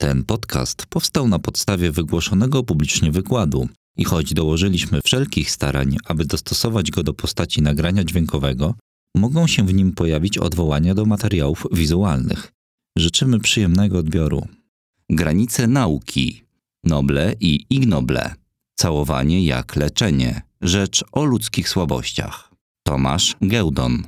Ten podcast powstał na podstawie wygłoszonego publicznie wykładu i choć dołożyliśmy wszelkich starań, aby dostosować go do postaci nagrania dźwiękowego, mogą się w nim pojawić odwołania do materiałów wizualnych. Życzymy przyjemnego odbioru. Granice nauki. Noble i ignoble. Całowanie jak leczenie. Rzecz o ludzkich słabościach. Tomasz Geudon.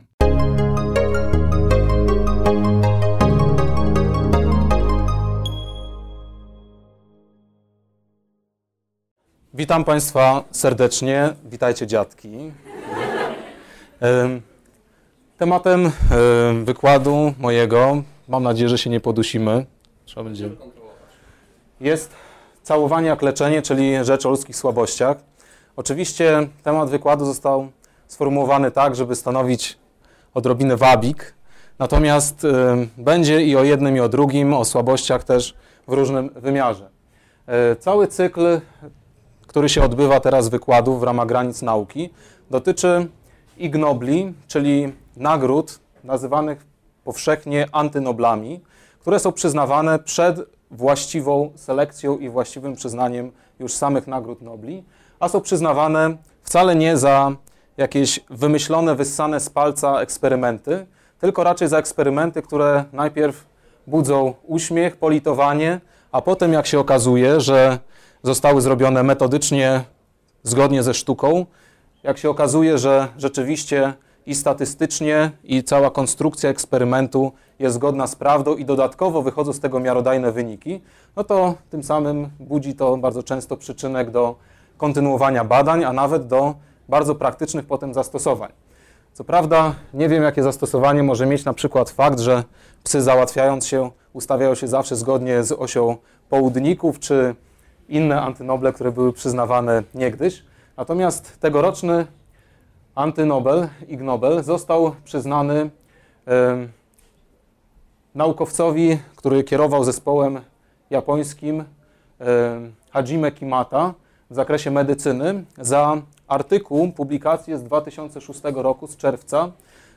Witam Państwa serdecznie. Witajcie dziadki. Em, Tematem em, wykładu mojego, mam nadzieję, że się nie podusimy, trzeba będzie, jest całowanie jak leczenie, czyli rzecz o ludzkich słabościach. Oczywiście temat wykładu został sformułowany tak, żeby stanowić odrobinę wabik, natomiast będzie i o jednym, i o drugim, o słabościach też w różnym wymiarze. E, Cały cykl który się odbywa teraz wykładów w ramach granic nauki, dotyczy ignobli, czyli nagród nazywanych powszechnie antynoblami, które są przyznawane przed właściwą selekcją i właściwym przyznaniem już samych nagród nobli, a są przyznawane wcale nie za jakieś wymyślone, wyssane z palca eksperymenty, tylko raczej za eksperymenty, które najpierw budzą uśmiech, politowanie, a potem jak się okazuje, że zostały zrobione metodycznie, zgodnie ze sztuką. Jak się okazuje, że rzeczywiście i statystycznie, i cała konstrukcja eksperymentu jest zgodna z prawdą i dodatkowo wychodzą z tego miarodajne wyniki, no to tym samym budzi to bardzo często przyczynek do kontynuowania badań, a nawet do bardzo praktycznych potem zastosowań. Co prawda, nie wiem, jakie zastosowanie może mieć na przykład fakt, że psy załatwiając się, ustawiają się zawsze zgodnie z osią południków, czy inne antynoble, które były przyznawane niegdyś. Natomiast tegoroczny antynobel, Ig Nobel, został przyznany naukowcowi, który kierował zespołem japońskim Hajime Kimata w zakresie medycyny za artykuł, publikację z 2006 roku, z czerwca,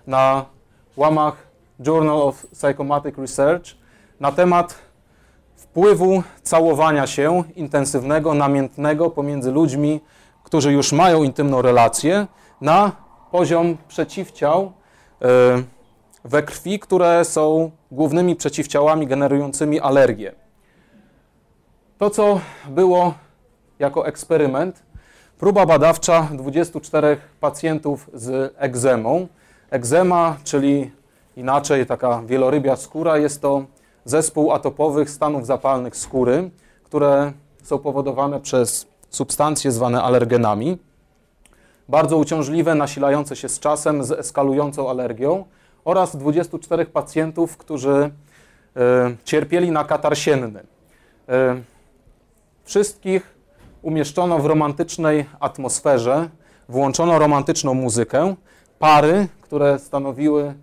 na łamach Journal of Psychomatic Research na temat wpływu całowania się intensywnego, namiętnego pomiędzy ludźmi, którzy już mają intymną relację, na poziom przeciwciał e, we krwi, które są głównymi przeciwciałami generującymi alergię. To, co było jako eksperyment, próba badawcza 24 pacjentów z egzemą. Egzema, czyli inaczej taka wielorybia skóra, jest to zespół atopowych stanów zapalnych skóry, które są powodowane przez substancje zwane alergenami. Bardzo uciążliwe, nasilające się z czasem, z eskalującą alergią oraz 24 pacjentów, którzy e, cierpieli na katar sienny. E, wszystkich umieszczono w romantycznej atmosferze, włączono romantyczną muzykę. Pary, które stanowiły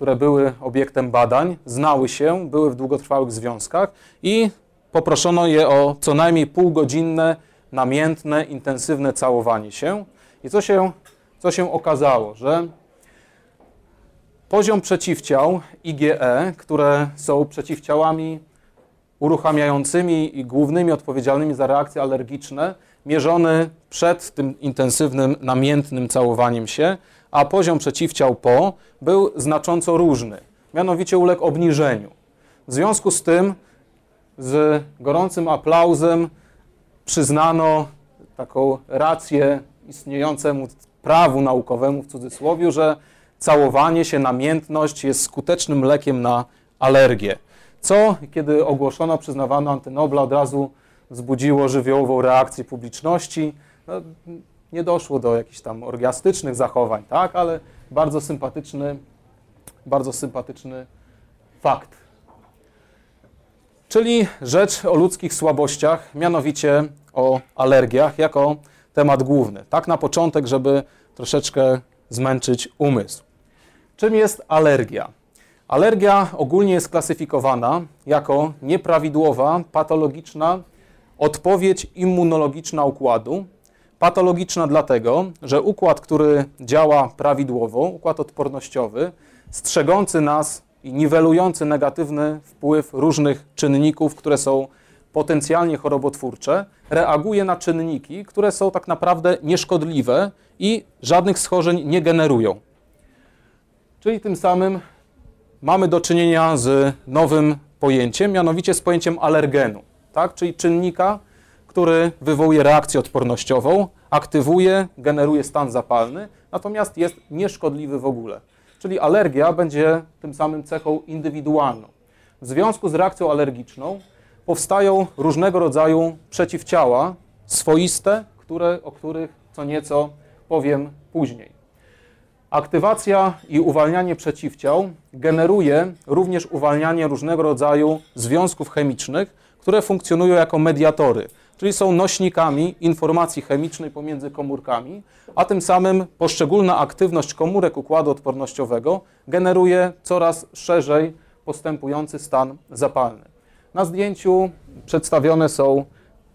które były obiektem badań, znały się, były w długotrwałych związkach i poproszono je o co najmniej półgodzinne, namiętne, intensywne całowanie się. I co się, co się okazało, że poziom przeciwciał IgE, które są przeciwciałami uruchamiającymi i głównymi odpowiedzialnymi za reakcje alergiczne, mierzony przed tym intensywnym, namiętnym całowaniem się, a poziom przeciwciał po był znacząco różny. Mianowicie uległ obniżeniu. W związku z tym z gorącym aplauzem przyznano taką rację istniejącemu prawu naukowemu w cudzysłowie, że całowanie się, namiętność jest skutecznym lekiem na alergię. Co, kiedy ogłoszono, przyznawano antynobla, od razu wzbudziło żywiołową reakcję publiczności. No, nie doszło do jakichś tam orgiastycznych zachowań, tak, ale bardzo sympatyczny, bardzo sympatyczny fakt. Czyli rzecz o ludzkich słabościach, mianowicie o alergiach, jako temat główny. Tak na początek, żeby troszeczkę zmęczyć umysł. Czym jest alergia? Alergia ogólnie jest klasyfikowana jako nieprawidłowa, patologiczna odpowiedź immunologiczna układu, Patologiczna dlatego, że układ, który działa prawidłowo, układ odpornościowy, strzegący nas i niwelujący negatywny wpływ różnych czynników, które są potencjalnie chorobotwórcze, reaguje na czynniki, które są tak naprawdę nieszkodliwe i żadnych schorzeń nie generują. Czyli tym samym mamy do czynienia z nowym pojęciem, mianowicie z pojęciem alergenu, tak? czyli czynnika, który wywołuje reakcję odpornościową, aktywuje, generuje stan zapalny, natomiast jest nieszkodliwy w ogóle. Czyli alergia będzie tym samym cechą indywidualną. W związku z reakcją alergiczną powstają różnego rodzaju przeciwciała swoiste, które, o których co nieco powiem później. Aktywacja i uwalnianie przeciwciał generuje również uwalnianie różnego rodzaju związków chemicznych, które funkcjonują jako mediatory, czyli są nośnikami informacji chemicznej pomiędzy komórkami, a tym samym poszczególna aktywność komórek układu odpornościowego generuje coraz szerzej postępujący stan zapalny. Na zdjęciu przedstawione są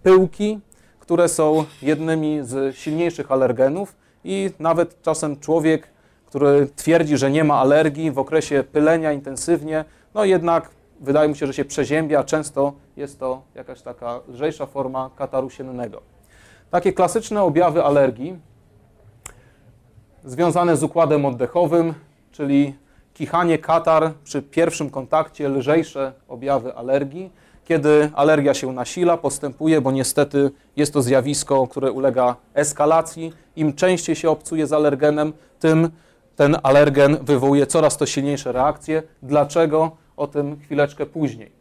pyłki, które są jednymi z silniejszych alergenów i nawet czasem człowiek, który twierdzi, że nie ma alergii w okresie pylenia intensywnie, no jednak wydaje mu się, że się przeziębia, często jest to jakaś taka lżejsza forma kataru siennego. Takie klasyczne objawy alergii związane z układem oddechowym, czyli kichanie, katar przy pierwszym kontakcie, lżejsze objawy alergii. Kiedy alergia się nasila, postępuje, bo niestety jest to zjawisko, które ulega eskalacji. Im częściej się obcuje z alergenem, tym ten alergen wywołuje coraz to silniejsze reakcje. Dlaczego? O tym chwileczkę później.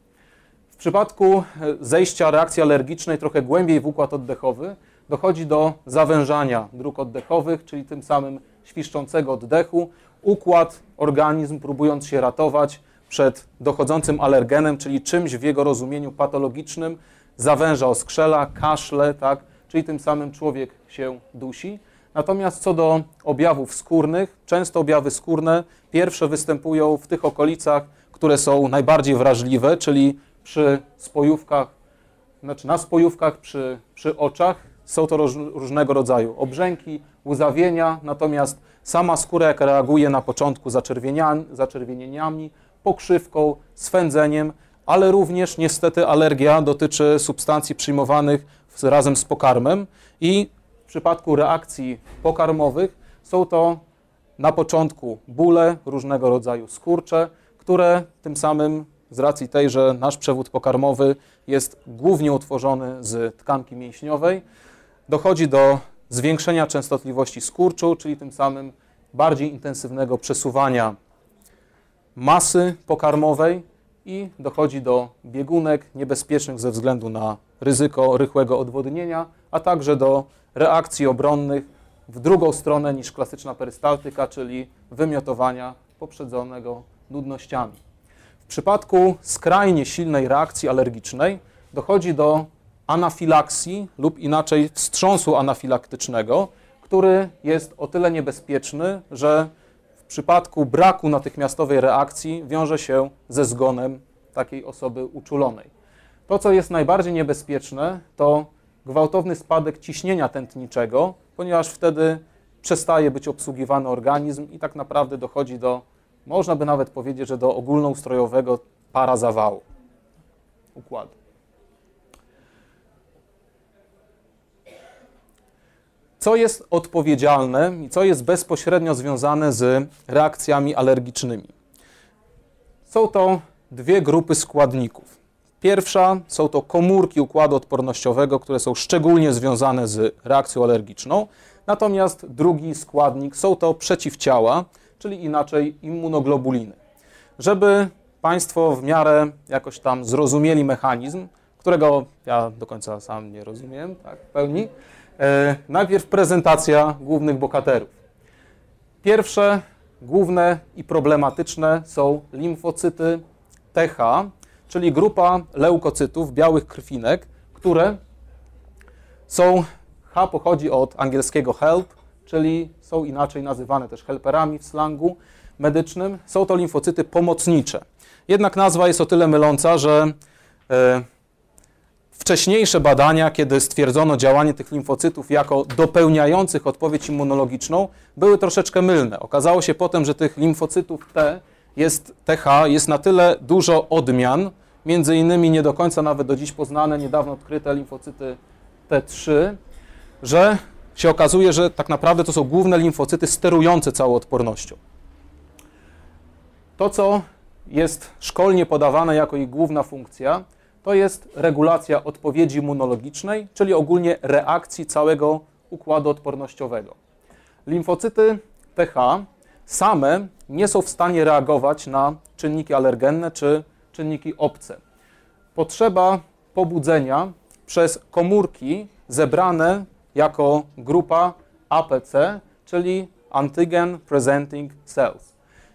W przypadku e, zejścia reakcji alergicznej trochę głębiej w układ oddechowy dochodzi do zawężania dróg oddechowych, czyli tym samym świszczącego oddechu. Układ, organizm próbując się ratować przed dochodzącym alergenem, czyli czymś w jego rozumieniu patologicznym, zawęża oskrzela, kaszle, tak? czyli tym samym człowiek się dusi. Natomiast co do objawów skórnych, często objawy skórne pierwsze występują w tych okolicach, które są najbardziej wrażliwe, czyli przy spojówkach, znaczy na spojówkach, przy, przy oczach. Są to róż, różnego rodzaju obrzęki, łzawienia, natomiast sama skóra, jak reaguje na początku zaczerwienieniami, pokrzywką, swędzeniem, ale również niestety alergia dotyczy substancji przyjmowanych razem z pokarmem i w przypadku reakcji pokarmowych są to na początku bóle, różnego rodzaju skurcze, które tym samym z racji tej, że nasz przewód pokarmowy jest głównie utworzony z tkanki mięśniowej, dochodzi do zwiększenia częstotliwości skurczu, czyli tym samym bardziej intensywnego przesuwania masy pokarmowej i dochodzi do biegunek niebezpiecznych ze względu na ryzyko rychłego odwodnienia, a także do reakcji obronnych w drugą stronę niż klasyczna perystaltyka, czyli wymiotowania poprzedzonego nudnościami. W przypadku skrajnie silnej reakcji alergicznej dochodzi do anafilaksji lub inaczej wstrząsu anafilaktycznego, który jest o tyle niebezpieczny, że w przypadku braku natychmiastowej reakcji wiąże się ze zgonem takiej osoby uczulonej. To, co jest najbardziej niebezpieczne, to gwałtowny spadek ciśnienia tętniczego, ponieważ wtedy przestaje być obsługiwany organizm i tak naprawdę dochodzi do, można by nawet powiedzieć, że do ogólnoustrojowego parazawału układu. Co jest odpowiedzialne i co jest bezpośrednio związane z reakcjami alergicznymi? Są to dwie grupy składników. Pierwsza są to komórki układu odpornościowego, które są szczególnie związane z reakcją alergiczną. Natomiast drugi składnik są to przeciwciała, czyli inaczej immunoglobuliny. Żeby Państwo w miarę jakoś tam zrozumieli mechanizm, którego ja do końca sam nie rozumiem tak, w pełni, e, najpierw prezentacja głównych bohaterów. Pierwsze, główne i problematyczne są limfocyty TH, czyli grupa leukocytów, białych krwinek, które są, H pochodzi od angielskiego help, czyli są inaczej nazywane też helperami w slangu medycznym. Są to limfocyty pomocnicze. Jednak nazwa jest o tyle myląca, że e, wcześniejsze badania, kiedy stwierdzono działanie tych limfocytów jako dopełniających odpowiedź immunologiczną, były troszeczkę mylne. Okazało się potem, że tych limfocytów T jest TH jest na tyle dużo odmian między innymi nie do końca nawet do dziś poznane, niedawno odkryte limfocyty T3, że się okazuje, że tak naprawdę to są główne limfocyty sterujące całą odpornością. To, co jest szkolnie podawane jako ich główna funkcja, to jest regulacja odpowiedzi immunologicznej, czyli ogólnie reakcji całego układu odpornościowego. Limfocyty TH same nie są w stanie reagować na czynniki alergenne czy czynniki obce. Potrzeba pobudzenia przez komórki zebrane jako grupa APC, czyli Antigen Presenting Cells.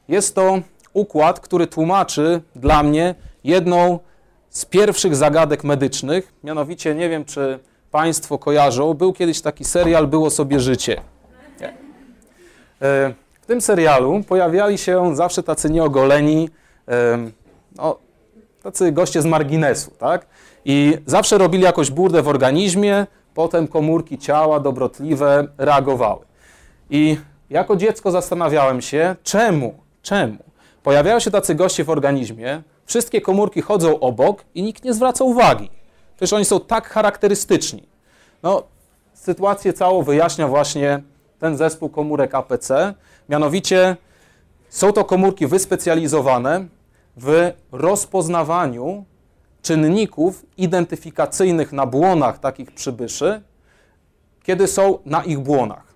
Jest to układ, który tłumaczy dla mnie jedną z pierwszych zagadek medycznych. Mianowicie, nie wiem, czy Państwo kojarzą, był kiedyś taki serial Było sobie życie. E, w tym serialu pojawiali się zawsze tacy nieogoleni, no, tacy goście z marginesu, tak? I zawsze robili jakąś burdę w organizmie, potem komórki ciała dobrotliwe reagowały. I jako dziecko zastanawiałem się, czemu, czemu pojawiają się tacy goście w organizmie, wszystkie komórki chodzą obok i nikt nie zwraca uwagi. Przecież oni są tak charakterystyczni. No, sytuację całą wyjaśnia właśnie ten zespół komórek APC. Mianowicie są to komórki wyspecjalizowane w rozpoznawaniu czynników identyfikacyjnych na błonach takich przybyszy, kiedy są na ich błonach.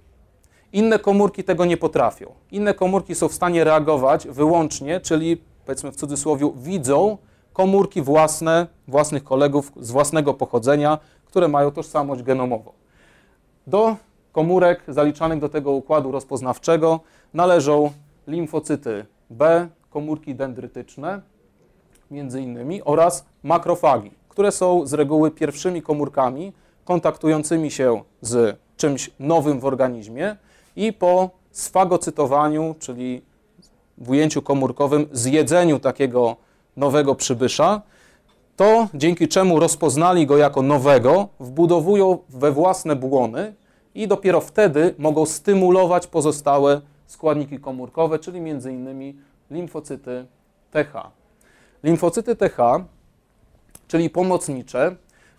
Inne komórki tego nie potrafią. Inne komórki są w stanie reagować wyłącznie, czyli powiedzmy w cudzysłowie, widzą komórki własne, własnych kolegów z własnego pochodzenia, które mają tożsamość genomową. Do komórek zaliczanych do tego układu rozpoznawczego należą limfocyty B, komórki dendrytyczne, między innymi, oraz makrofagi, które są z reguły pierwszymi komórkami kontaktującymi się z czymś nowym w organizmie i po sfagocytowaniu, czyli w ujęciu komórkowym, zjedzeniu takiego nowego przybysza, to dzięki czemu rozpoznali go jako nowego, wbudowują we własne błony i dopiero wtedy mogą stymulować pozostałe składniki komórkowe, czyli m.in. limfocyty TH. Limfocyty TH, czyli pomocnicze,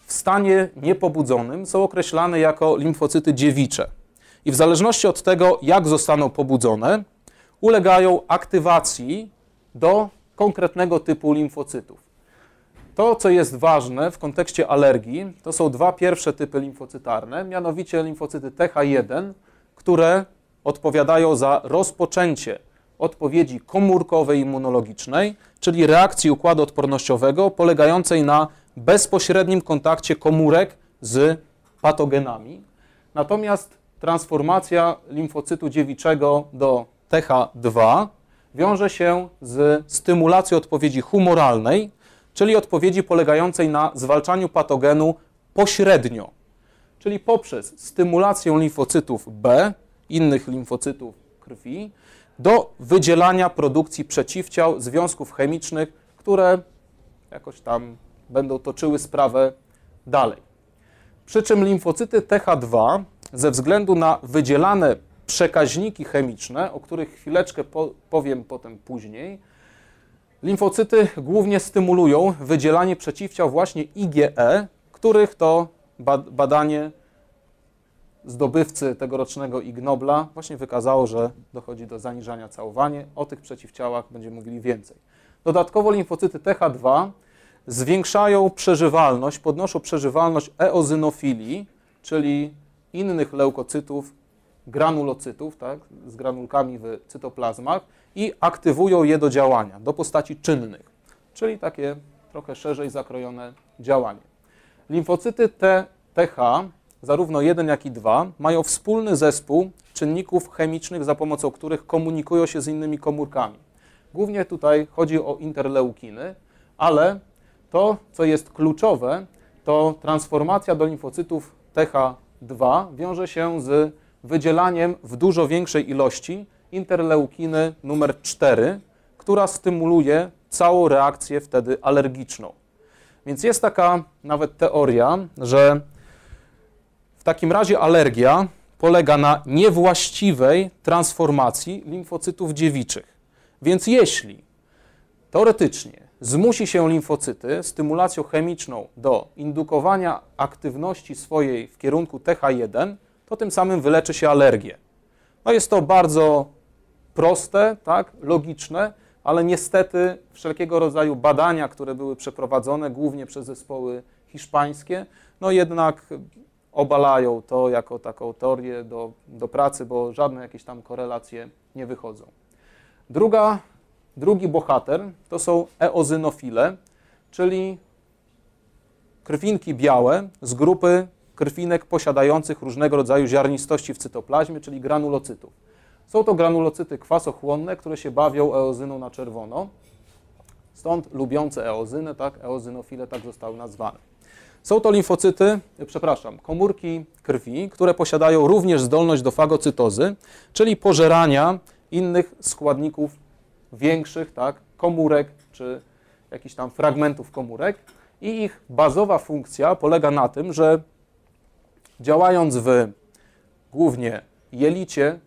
w stanie niepobudzonym są określane jako limfocyty dziewicze. I w zależności od tego, jak zostaną pobudzone, ulegają aktywacji do konkretnego typu limfocytów. To, co jest ważne w kontekście alergii, to są dwa pierwsze typy limfocytarne, mianowicie limfocyty TH1, które odpowiadają za rozpoczęcie odpowiedzi komórkowej immunologicznej, czyli reakcji układu odpornościowego polegającej na bezpośrednim kontakcie komórek z patogenami. Natomiast transformacja limfocytu dziewiczego do TH2 wiąże się z stymulacją odpowiedzi humoralnej, czyli odpowiedzi polegającej na zwalczaniu patogenu pośrednio, czyli poprzez stymulację limfocytów B, innych limfocytów krwi, do wydzielania produkcji przeciwciał, związków chemicznych, które jakoś tam będą toczyły sprawę dalej. Przy czym limfocyty TH2 ze względu na wydzielane przekaźniki chemiczne, o których chwileczkę powiem potem później, limfocyty głównie stymulują wydzielanie przeciwciał właśnie IgE, których to badanie zdobywcy tegorocznego Ig Nobla właśnie wykazało, że dochodzi do zaniżania całowania. O tych przeciwciałach będziemy mówili więcej. Dodatkowo limfocyty TH2 zwiększają przeżywalność, podnoszą przeżywalność eozynofilii, czyli innych leukocytów, granulocytów, tak, z granulkami w cytoplazmach i aktywują je do działania, do postaci czynnych, czyli takie trochę szerzej zakrojone działanie. Limfocyty T, TH, zarówno 1 jak i 2, mają wspólny zespół czynników chemicznych, za pomocą których komunikują się z innymi komórkami. Głównie tutaj chodzi o interleukiny, ale to, co jest kluczowe, to transformacja do limfocytów TH2 wiąże się z wydzielaniem w dużo większej ilości interleukiny numer 4, która stymuluje całą reakcję wtedy alergiczną. Więc jest taka nawet teoria, że w takim razie alergia polega na niewłaściwej transformacji limfocytów dziewiczych. Więc jeśli teoretycznie zmusi się limfocyty stymulacją chemiczną do indukowania aktywności swojej w kierunku TH1, to tym samym wyleczy się alergię. No jest to bardzo proste, tak, logiczne, ale niestety wszelkiego rodzaju badania, które były przeprowadzone głównie przez zespoły hiszpańskie, no jednak obalają to jako taką teorię do, do pracy, bo żadne jakieś tam korelacje nie wychodzą. Druga, drugi bohater to są eozynofile, czyli krwinki białe z grupy krwinek posiadających różnego rodzaju ziarnistości w cytoplazmie, czyli granulocytów. Są to granulocyty kwasochłonne, które się bawią eozyną na czerwono, stąd lubiące eozynę, tak, eozynofile tak zostały nazwane. Są to limfocyty, przepraszam, komórki krwi, które posiadają również zdolność do fagocytozy, czyli pożerania innych składników większych, tak, komórek czy jakichś tam fragmentów komórek. I ich bazowa funkcja polega na tym, że działając w głównie jelicie,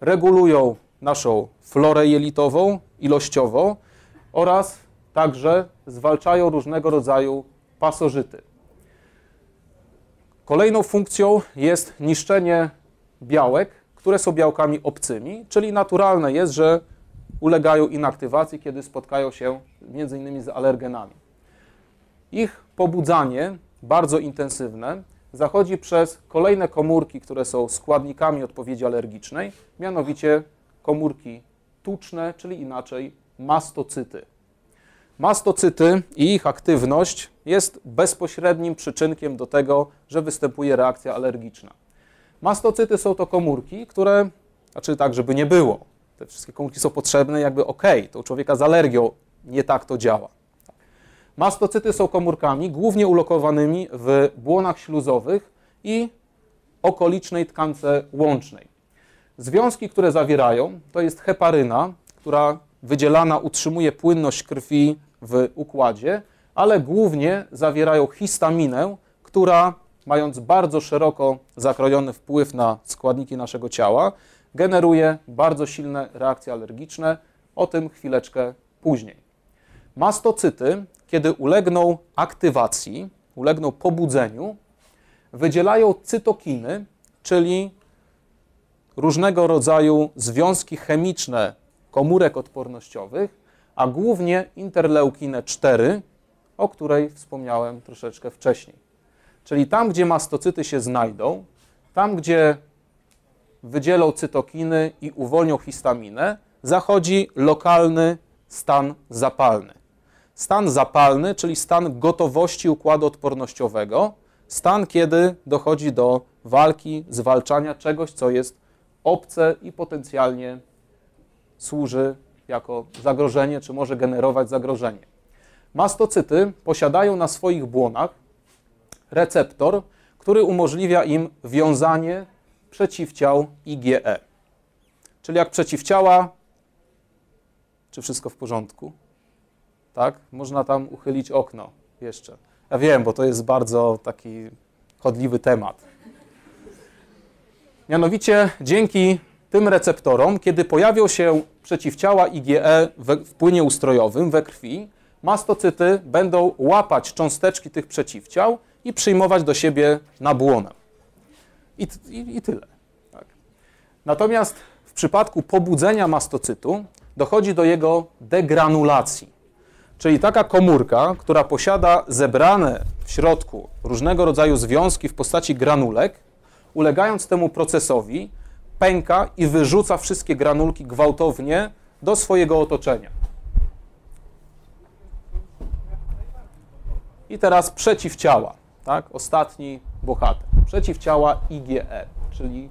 regulują naszą florę jelitową ilościowo oraz także zwalczają różnego rodzaju pasożyty. Kolejną funkcją jest niszczenie białek, które są białkami obcymi, czyli naturalne jest, że ulegają inaktywacji, kiedy spotkają się innymi z alergenami. Ich pobudzanie, bardzo intensywne, zachodzi przez kolejne komórki, które są składnikami odpowiedzi alergicznej, mianowicie komórki tuczne, czyli inaczej mastocyty. Mastocyty i ich aktywność jest bezpośrednim przyczynkiem do tego, że występuje reakcja alergiczna. Mastocyty są to komórki, które, znaczy tak, żeby nie było, te wszystkie komórki są potrzebne, jakby ok, to u człowieka z alergią nie tak to działa. Mastocyty są komórkami głównie ulokowanymi w błonach śluzowych i okolicznej tkance łącznej. Związki, które zawierają, to jest heparyna, która wydzielana utrzymuje płynność krwi w układzie, ale głównie zawierają histaminę, która mając bardzo szeroko zakrojony wpływ na składniki naszego ciała, generuje bardzo silne reakcje alergiczne. O tym chwileczkę później. Mastocyty, kiedy ulegną aktywacji, ulegną pobudzeniu, wydzielają cytokiny, czyli różnego rodzaju związki chemiczne komórek odpornościowych, a głównie interleukinę 4, o której wspomniałem troszeczkę wcześniej. Czyli tam, gdzie mastocyty się znajdą, tam, gdzie wydzielą cytokiny i uwolnią histaminę, zachodzi lokalny stan zapalny. Stan zapalny, czyli stan gotowości układu odpornościowego, stan, kiedy dochodzi do walki, zwalczania czegoś, co jest obce i potencjalnie służy jako zagrożenie, czy może generować zagrożenie. Mastocyty posiadają na swoich błonach receptor, który umożliwia im wiązanie przeciwciał IgE. Czyli jak przeciwciała, czy wszystko w porządku? Tak? Można tam uchylić okno jeszcze. Ja wiem, bo to jest bardzo taki chodliwy temat. Mianowicie dzięki tym receptorom, kiedy pojawią się przeciwciała IgE w płynie ustrojowym, we krwi, mastocyty będą łapać cząsteczki tych przeciwciał i przyjmować do siebie na błonę. I, i, i tyle. Tak. Natomiast w przypadku pobudzenia mastocytu dochodzi do jego degranulacji. Czyli taka komórka, która posiada zebrane w środku różnego rodzaju związki w postaci granulek, ulegając temu procesowi, pęka i wyrzuca wszystkie granulki gwałtownie do swojego otoczenia. I teraz przeciwciała, tak? Ostatni bohater. Przeciwciała IgE, czyli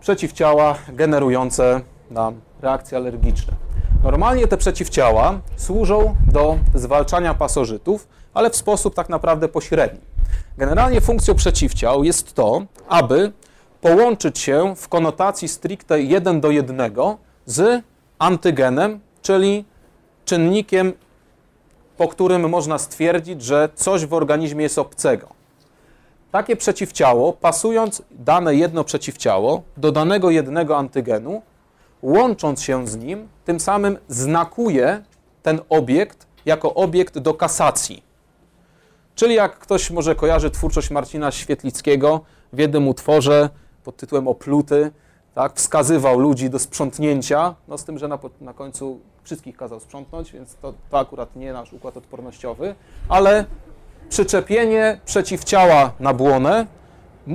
przeciwciała generujące nam reakcje alergiczne. Normalnie te przeciwciała służą do zwalczania pasożytów, ale w sposób tak naprawdę pośredni. Generalnie funkcją przeciwciał jest to, aby połączyć się w konotacji stricte 1 do 1 z antygenem, czyli czynnikiem, po którym można stwierdzić, że coś w organizmie jest obcego. Takie przeciwciało, pasując dane jedno przeciwciało do danego jednego antygenu, łącząc się z nim, tym samym znakuje ten obiekt jako obiekt do kasacji. Czyli jak ktoś może kojarzy twórczość Marcina Świetlickiego w jednym utworze pod tytułem Opluty, tak, wskazywał ludzi do sprzątnięcia, no z tym, że na, na końcu wszystkich kazał sprzątnąć, więc to, to akurat nie nasz układ odpornościowy, ale przyczepienie przeciwciała na błonę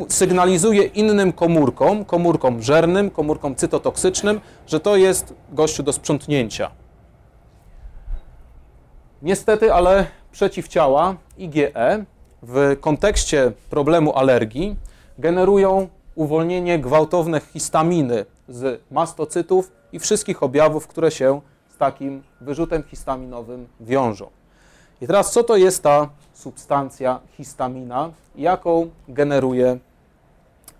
sygnalizuje innym komórkom, komórkom żernym, komórkom cytotoksycznym, że to jest gościu do sprzątnięcia. Niestety, ale przeciwciała IgE w kontekście problemu alergii generują uwolnienie gwałtowne histaminy z mastocytów i wszystkich objawów, które się z takim wyrzutem histaminowym wiążą. I teraz co to jest ta substancja histamina i jaką generuje,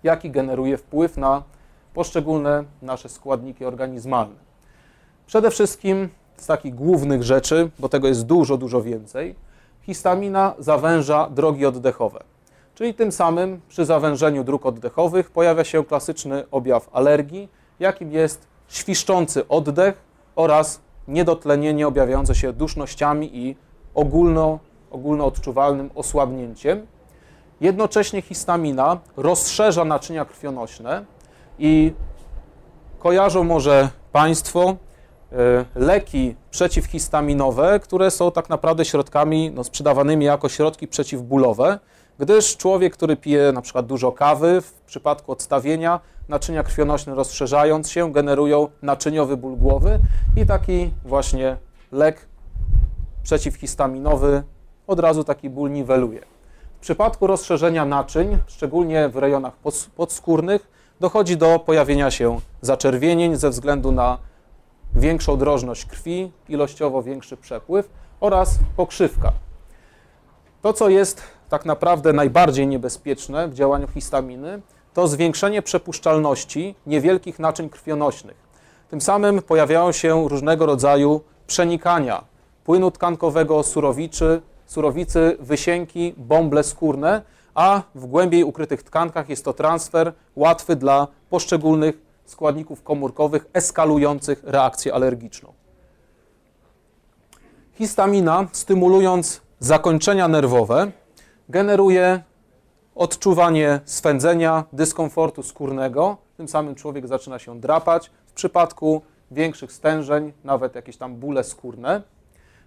jaki generuje wpływ na poszczególne nasze składniki organizmalne. Przede wszystkim z takich głównych rzeczy, bo tego jest dużo, dużo więcej, histamina zawęża drogi oddechowe. Czyli tym samym przy zawężeniu dróg oddechowych pojawia się klasyczny objaw alergii, jakim jest świszczący oddech oraz niedotlenienie objawiające się dusznościami i ogólno, ogólnoodczuwalnym osłabnięciem. Jednocześnie histamina rozszerza naczynia krwionośne i kojarzą może Państwo e, leki przeciwhistaminowe, które są tak naprawdę środkami no, sprzedawanymi jako środki przeciwbólowe, gdyż człowiek, który pije na przykład dużo kawy, w przypadku odstawienia naczynia krwionośne rozszerzając się, generują naczyniowy ból głowy i taki właśnie lek przeciwhistaminowy od razu taki ból niweluje. W przypadku rozszerzenia naczyń, szczególnie w rejonach podskórnych, dochodzi do pojawienia się zaczerwienień ze względu na większą drożność krwi, ilościowo większy przepływ oraz pokrzywka. To, co jest tak naprawdę najbardziej niebezpieczne w działaniu histaminy, to zwiększenie przepuszczalności niewielkich naczyń krwionośnych. Tym samym pojawiają się różnego rodzaju przenikania płynu tkankowego, surowicy, surowicy, wysięki, bąble skórne, a w głębiej ukrytych tkankach jest to transfer łatwy dla poszczególnych składników komórkowych eskalujących reakcję alergiczną. Histamina, stymulując zakończenia nerwowe, generuje odczuwanie swędzenia, dyskomfortu skórnego. Tym samym człowiek zaczyna się drapać. W przypadku większych stężeń, nawet jakieś tam bóle skórne.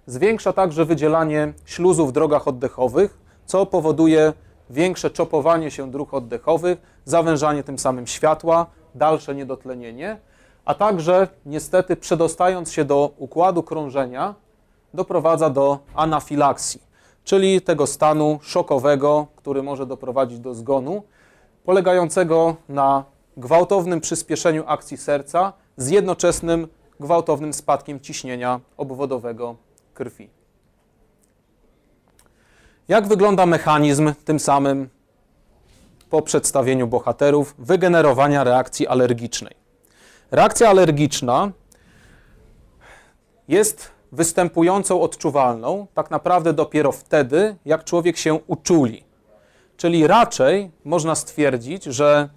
Zwiększa także wydzielanie śluzu w drogach oddechowych, co powoduje większe czopowanie się dróg oddechowych, zawężanie tym samym światła, dalsze niedotlenienie, a także niestety przedostając się do układu krążenia, doprowadza do anafilaksji czyli tego stanu szokowego, który może doprowadzić do zgonu, polegającego na gwałtownym przyspieszeniu akcji serca z jednoczesnym gwałtownym spadkiem ciśnienia obwodowego krwi. Jak wygląda mechanizm tym samym po przedstawieniu bohaterów wygenerowania reakcji alergicznej? Reakcja alergiczna jest występującą odczuwalną tak naprawdę dopiero wtedy, jak człowiek się uczuli. Czyli raczej można stwierdzić, że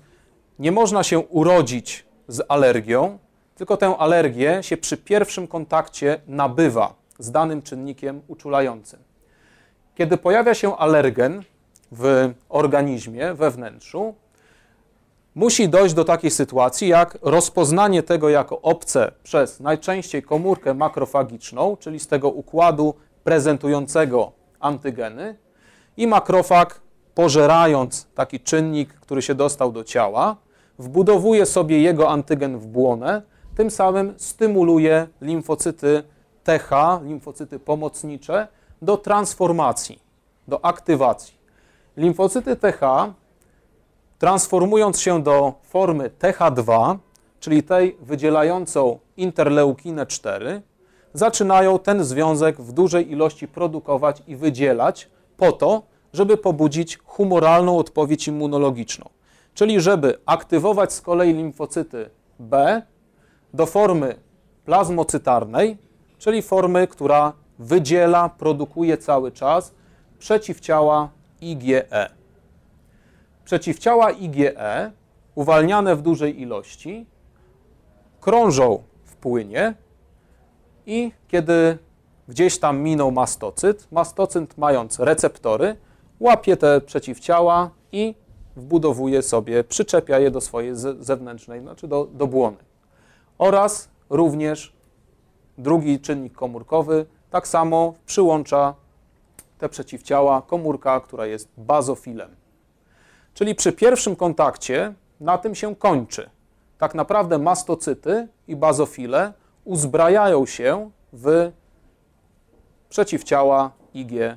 nie można się urodzić z alergią, tylko tę alergię się przy pierwszym kontakcie nabywa z danym czynnikiem uczulającym. Kiedy pojawia się alergen w organizmie, we wnętrzu, musi dojść do takiej sytuacji, jak rozpoznanie tego jako obce przez najczęściej komórkę makrofagiczną, czyli z tego układu prezentującego antygeny, i makrofag, pożerając taki czynnik, który się dostał do ciała, wbudowuje sobie jego antygen w błonę, tym samym stymuluje limfocyty TH, limfocyty pomocnicze, do transformacji, do aktywacji. Limfocyty TH transformując się do formy TH2, czyli tej wydzielającą interleukinę 4, zaczynają ten związek w dużej ilości produkować i wydzielać po to, żeby pobudzić humoralną odpowiedź immunologiczną. Czyli żeby aktywować z kolei limfocyty B do formy plazmocytarnej, czyli formy, która wydziela, produkuje cały czas przeciwciała IgE. Przeciwciała IgE, uwalniane w dużej ilości, krążą w płynie i kiedy gdzieś tam minął mastocyt. Mastocyt, mając receptory, łapie te przeciwciała i wbudowuje sobie, przyczepia je do swojej zewnętrznej, znaczy do, do błony. Oraz również drugi czynnik komórkowy tak samo przyłącza te przeciwciała komórka, która jest bazofilem. Czyli przy pierwszym kontakcie na tym się kończy. Tak naprawdę mastocyty i bazofile uzbrajają się w przeciwciała IgE.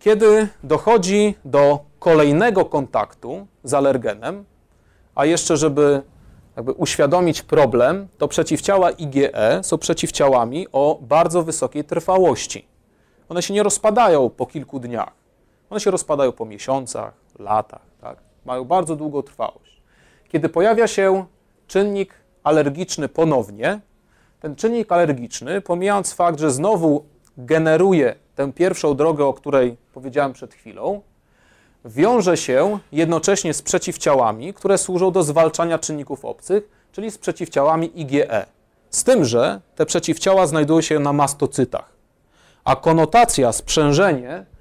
Kiedy dochodzi do kolejnego kontaktu z alergenem, a jeszcze żeby jakby uświadomić problem, to przeciwciała IgE są przeciwciałami o bardzo wysokiej trwałości. One się nie rozpadają po kilku dniach. One się rozpadają po miesiącach, latach. Tak? Mają bardzo długą trwałość. Kiedy pojawia się czynnik alergiczny ponownie, ten czynnik alergiczny, pomijając fakt, że znowu generuje tę pierwszą drogę, o której powiedziałem przed chwilą, wiąże się jednocześnie z przeciwciałami, które służą do zwalczania czynników obcych, czyli z przeciwciałami IgE. Z tym, że te przeciwciała znajdują się na mastocytach. A konotacja, sprzężenie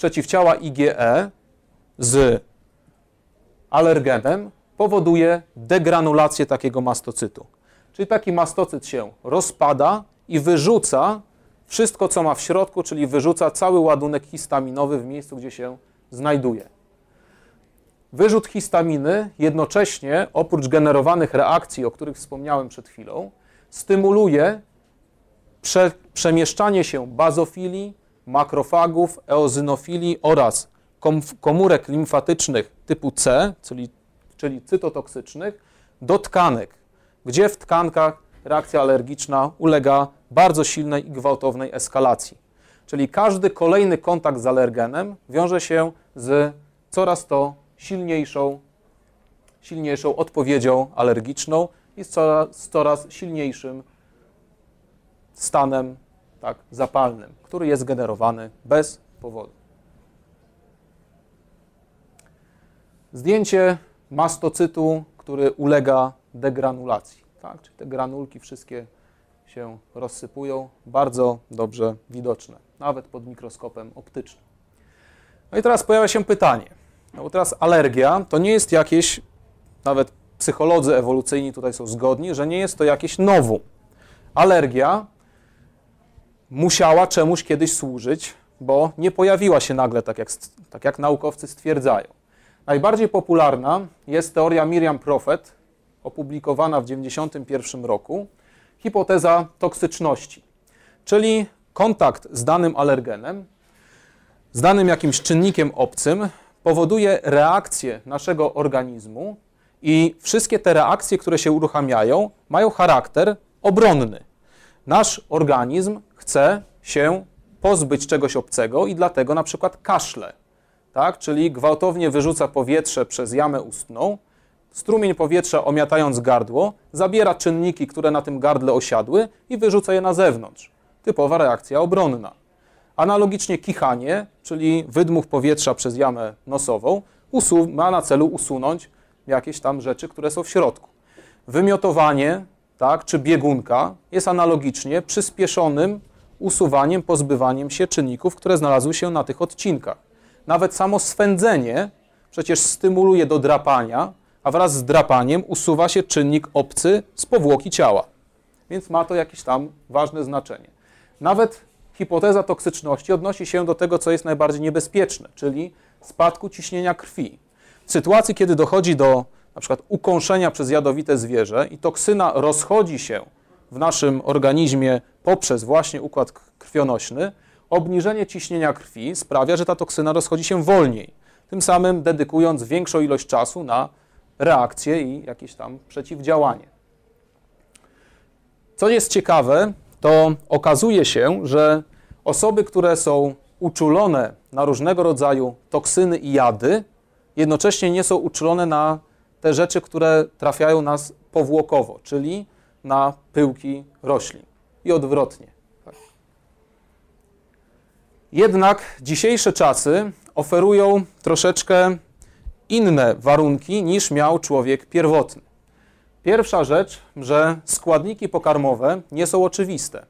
przeciwciała IgE z alergenem powoduje degranulację takiego mastocytu. Czyli taki mastocyt się rozpada i wyrzuca wszystko, co ma w środku, czyli wyrzuca cały ładunek histaminowy w miejscu, gdzie się znajduje. Wyrzut histaminy jednocześnie, oprócz generowanych reakcji, o których wspomniałem przed chwilą, stymuluje prze, przemieszczanie się bazofilii, makrofagów, eozynofilii oraz kom, komórek limfatycznych typu C, czyli, czyli cytotoksycznych, do tkanek, gdzie w tkankach reakcja alergiczna ulega bardzo silnej i gwałtownej eskalacji. Czyli każdy kolejny kontakt z alergenem wiąże się z coraz to silniejszą, silniejszą odpowiedzią alergiczną i z coraz, z coraz silniejszym stanem tak, zapalnym, który jest generowany bez powodu. Zdjęcie mastocytu, który ulega degranulacji. Tak? Czyli te granulki wszystkie się rozsypują, bardzo dobrze widoczne, nawet pod mikroskopem optycznym. No i teraz pojawia się pytanie, no bo teraz alergia to nie jest jakieś, nawet psycholodzy ewolucyjni tutaj są zgodni, że nie jest to jakieś nowum. Alergia musiała czemuś kiedyś służyć, bo nie pojawiła się nagle, tak jak, tak jak naukowcy stwierdzają. Najbardziej popularna jest teoria Miriam Prophet, opublikowana w 1991 roku, hipoteza toksyczności, czyli kontakt z danym alergenem, z danym jakimś czynnikiem obcym powoduje reakcję naszego organizmu i wszystkie te reakcje, które się uruchamiają, mają charakter obronny. Nasz organizm chce się pozbyć czegoś obcego i dlatego na przykład kaszle, tak? czyli gwałtownie wyrzuca powietrze przez jamę ustną, Strumień powietrza, omiatając gardło, zabiera czynniki, które na tym gardle osiadły i wyrzuca je na zewnątrz. Typowa reakcja obronna. Analogicznie kichanie, czyli wydmuch powietrza przez jamę nosową, ma na celu usunąć jakieś tam rzeczy, które są w środku. Wymiotowanie, tak, czy biegunka jest analogicznie przyspieszonym usuwaniem, pozbywaniem się czynników, które znalazły się na tych odcinkach. Nawet samo swędzenie przecież stymuluje do drapania, a wraz z drapaniem usuwa się czynnik obcy z powłoki ciała. Więc ma to jakieś tam ważne znaczenie. Nawet hipoteza toksyczności odnosi się do tego, co jest najbardziej niebezpieczne, czyli spadku ciśnienia krwi. W sytuacji, kiedy dochodzi do na przykład ukąszenia przez jadowite zwierzę i toksyna rozchodzi się w naszym organizmie poprzez właśnie układ krwionośny, obniżenie ciśnienia krwi sprawia, że ta toksyna rozchodzi się wolniej, tym samym dedykując większą ilość czasu na reakcję i jakieś tam przeciwdziałanie. Co jest ciekawe, to okazuje się, że osoby, które są uczulone na różnego rodzaju toksyny i jady, jednocześnie nie są uczulone na te rzeczy, które trafiają nas powłokowo, czyli na pyłki roślin i odwrotnie. Tak. Jednak dzisiejsze czasy oferują troszeczkę inne warunki niż miał człowiek pierwotny. Pierwsza rzecz, że składniki pokarmowe nie są oczywiste.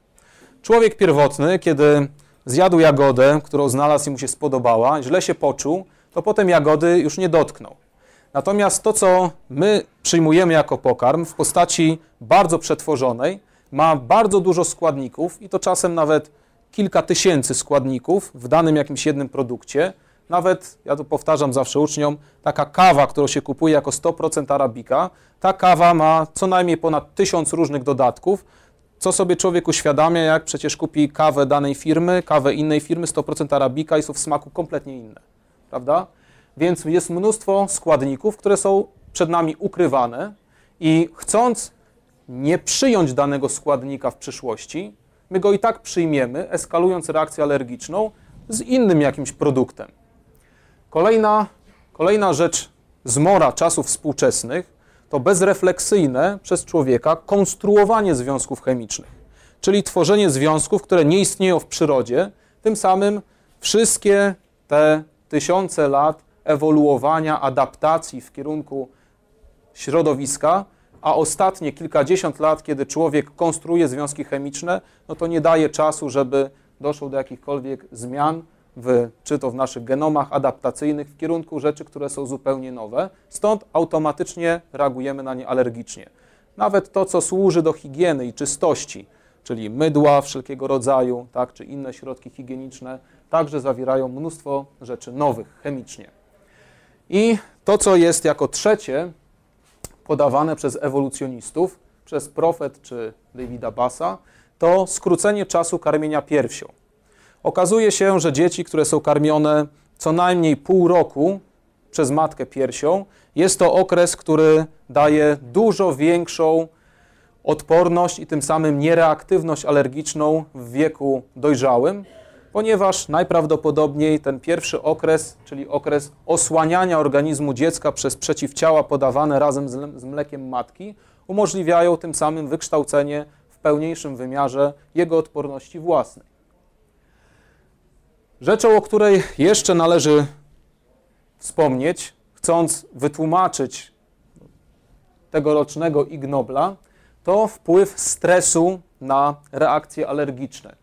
Człowiek pierwotny, kiedy zjadł jagodę, którą znalazł i mu się spodobała, źle się poczuł, to potem jagody już nie dotknął. Natomiast to, co my przyjmujemy jako pokarm w postaci bardzo przetworzonej, ma bardzo dużo składników i to czasem nawet kilka tysięcy składników w danym jakimś jednym produkcie. Nawet, ja to powtarzam zawsze uczniom, taka kawa, którą się kupuje jako 100% arabika, ta kawa ma co najmniej ponad tysiąc różnych dodatków, co sobie człowiek uświadamia, jak przecież kupi kawę danej firmy, kawę innej firmy, 100% arabika i są w smaku kompletnie inne, prawda? Więc jest mnóstwo składników, które są przed nami ukrywane i chcąc nie przyjąć danego składnika w przyszłości, my go i tak przyjmiemy, eskalując reakcję alergiczną z innym jakimś produktem. Kolejna, kolejna rzecz zmora czasów współczesnych to bezrefleksyjne przez człowieka konstruowanie związków chemicznych, czyli tworzenie związków, które nie istnieją w przyrodzie, tym samym wszystkie te tysiące lat ewoluowania, adaptacji w kierunku środowiska, a ostatnie kilkadziesiąt lat, kiedy człowiek konstruuje związki chemiczne, no to nie daje czasu, żeby doszło do jakichkolwiek zmian, w, czy to w naszych genomach adaptacyjnych w kierunku rzeczy, które są zupełnie nowe. Stąd automatycznie reagujemy na nie alergicznie. Nawet to, co służy do higieny i czystości, czyli mydła wszelkiego rodzaju, tak, czy inne środki higieniczne, także zawierają mnóstwo rzeczy nowych chemicznie. I to, co jest jako trzecie podawane przez ewolucjonistów, przez Profet czy Davida Bassa, to skrócenie czasu karmienia piersią. Okazuje się, że dzieci, które są karmione co najmniej pół roku przez matkę piersią, jest to okres, który daje dużo większą odporność i tym samym niereaktywność alergiczną w wieku dojrzałym, ponieważ najprawdopodobniej ten pierwszy okres, czyli okres osłaniania organizmu dziecka przez przeciwciała podawane razem z mlekiem matki, umożliwiają tym samym wykształcenie w pełniejszym wymiarze jego odporności własnej. Rzeczą, o której jeszcze należy wspomnieć, chcąc wytłumaczyć tegorocznego Ig Nobla, to wpływ stresu na reakcje alergiczne.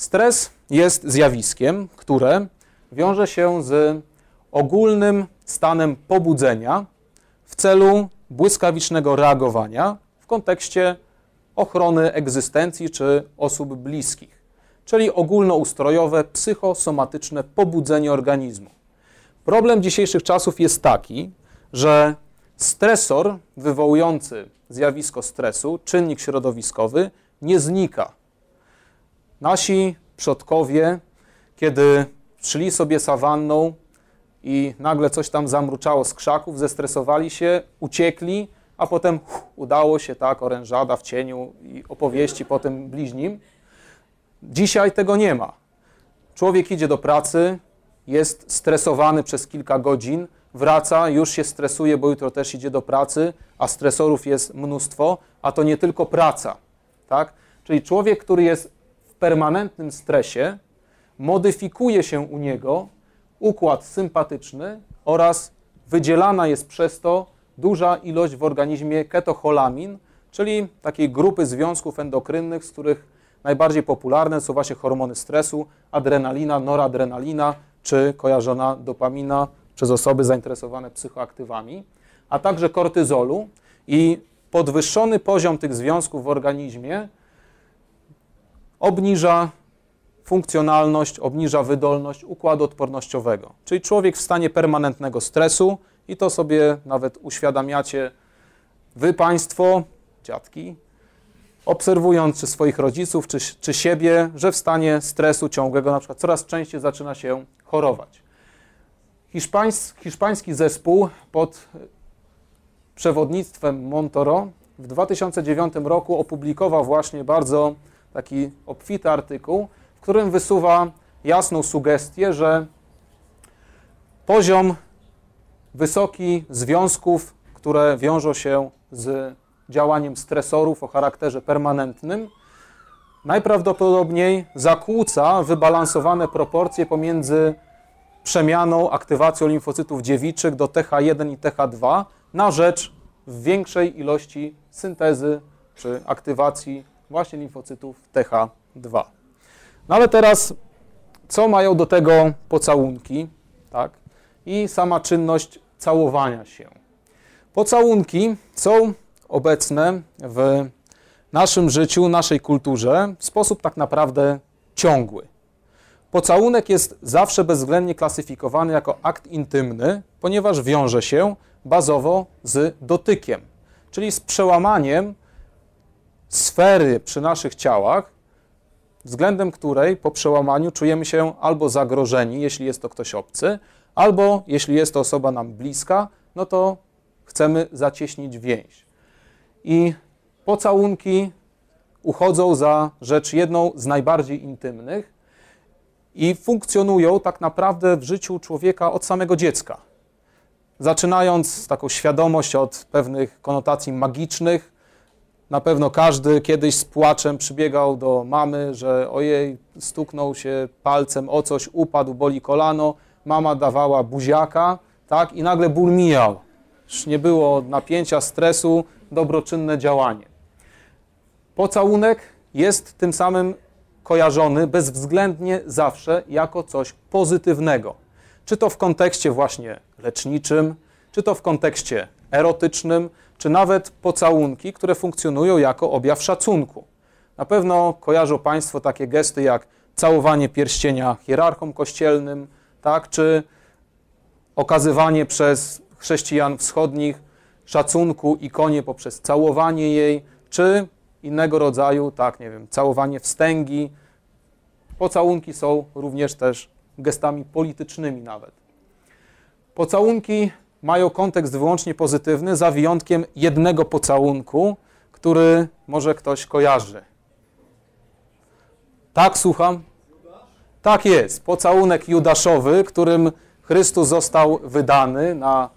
Stres jest zjawiskiem, które wiąże się z ogólnym stanem pobudzenia w celu błyskawicznego reagowania w kontekście ochrony egzystencji czy osób bliskich czyli ogólnoustrojowe, psychosomatyczne pobudzenie organizmu. Problem dzisiejszych czasów jest taki, że stresor wywołujący zjawisko stresu, czynnik środowiskowy, nie znika. Nasi przodkowie, kiedy szli sobie sawanną i nagle coś tam zamruczało z krzaków, zestresowali się, uciekli, a potem udało się tak, orężada w cieniu i opowieści po tym bliźnim. Dzisiaj tego nie ma. Człowiek idzie do pracy, jest stresowany przez kilka godzin, wraca, już się stresuje, bo jutro też idzie do pracy, a stresorów jest mnóstwo, a to nie tylko praca. Tak? Czyli człowiek, który jest permanentnym stresie, modyfikuje się u niego układ sympatyczny oraz wydzielana jest przez to duża ilość w organizmie ketocholamin, czyli takiej grupy związków endokrynnych, z których Najbardziej popularne są właśnie hormony stresu, adrenalina, noradrenalina czy kojarzona dopamina przez osoby zainteresowane psychoaktywami, a także kortyzolu i podwyższony poziom tych związków w organizmie obniża funkcjonalność, obniża wydolność układu odpornościowego. Czyli człowiek w stanie permanentnego stresu i to sobie nawet uświadamiacie wy państwo, dziadki, obserwując czy swoich rodziców, czy, czy siebie, że w stanie stresu ciągłego na przykład coraz częściej zaczyna się chorować. Hiszpańs, hiszpański zespół pod przewodnictwem Montoro w 2009 roku opublikował właśnie bardzo taki obfity artykuł, w którym wysuwa jasną sugestię, że poziom wysoki związków, które wiążą się z działaniem stresorów o charakterze permanentnym, najprawdopodobniej zakłóca wybalansowane proporcje pomiędzy przemianą, aktywacją limfocytów dziewiczych do TH1 i TH2 na rzecz większej ilości syntezy czy aktywacji właśnie limfocytów TH2. No ale teraz, co mają do tego pocałunki, tak? I sama czynność całowania się. Pocałunki są obecne w naszym życiu, naszej kulturze w sposób tak naprawdę ciągły. Pocałunek jest zawsze bezwzględnie klasyfikowany jako akt intymny, ponieważ wiąże się bazowo z dotykiem, czyli z przełamaniem sfery przy naszych ciałach, względem której po przełamaniu czujemy się albo zagrożeni, jeśli jest to ktoś obcy, albo jeśli jest to osoba nam bliska, no to chcemy zacieśnić więź. I pocałunki uchodzą za rzecz jedną z najbardziej intymnych i funkcjonują tak naprawdę w życiu człowieka od samego dziecka. Zaczynając taką świadomość od pewnych konotacji magicznych, na pewno każdy kiedyś z płaczem przybiegał do mamy, że ojej, stuknął się palcem o coś, upadł, boli kolano, mama dawała buziaka, tak, i nagle ból mijał. Już nie było napięcia, stresu, dobroczynne działanie. Pocałunek jest tym samym kojarzony bezwzględnie zawsze jako coś pozytywnego. Czy to w kontekście właśnie leczniczym, czy to w kontekście erotycznym, czy nawet pocałunki, które funkcjonują jako objaw szacunku. Na pewno kojarzą Państwo takie gesty jak całowanie pierścienia hierarchom kościelnym, tak, czy okazywanie przez chrześcijan wschodnich szacunku ikonie poprzez całowanie jej, czy innego rodzaju, tak, nie wiem, całowanie wstęgi. Pocałunki są również też gestami politycznymi nawet. Pocałunki mają kontekst wyłącznie pozytywny, za wyjątkiem jednego pocałunku, który może ktoś kojarzy. Tak, słucham? Tak jest. Pocałunek judaszowy, którym Chrystus został wydany na,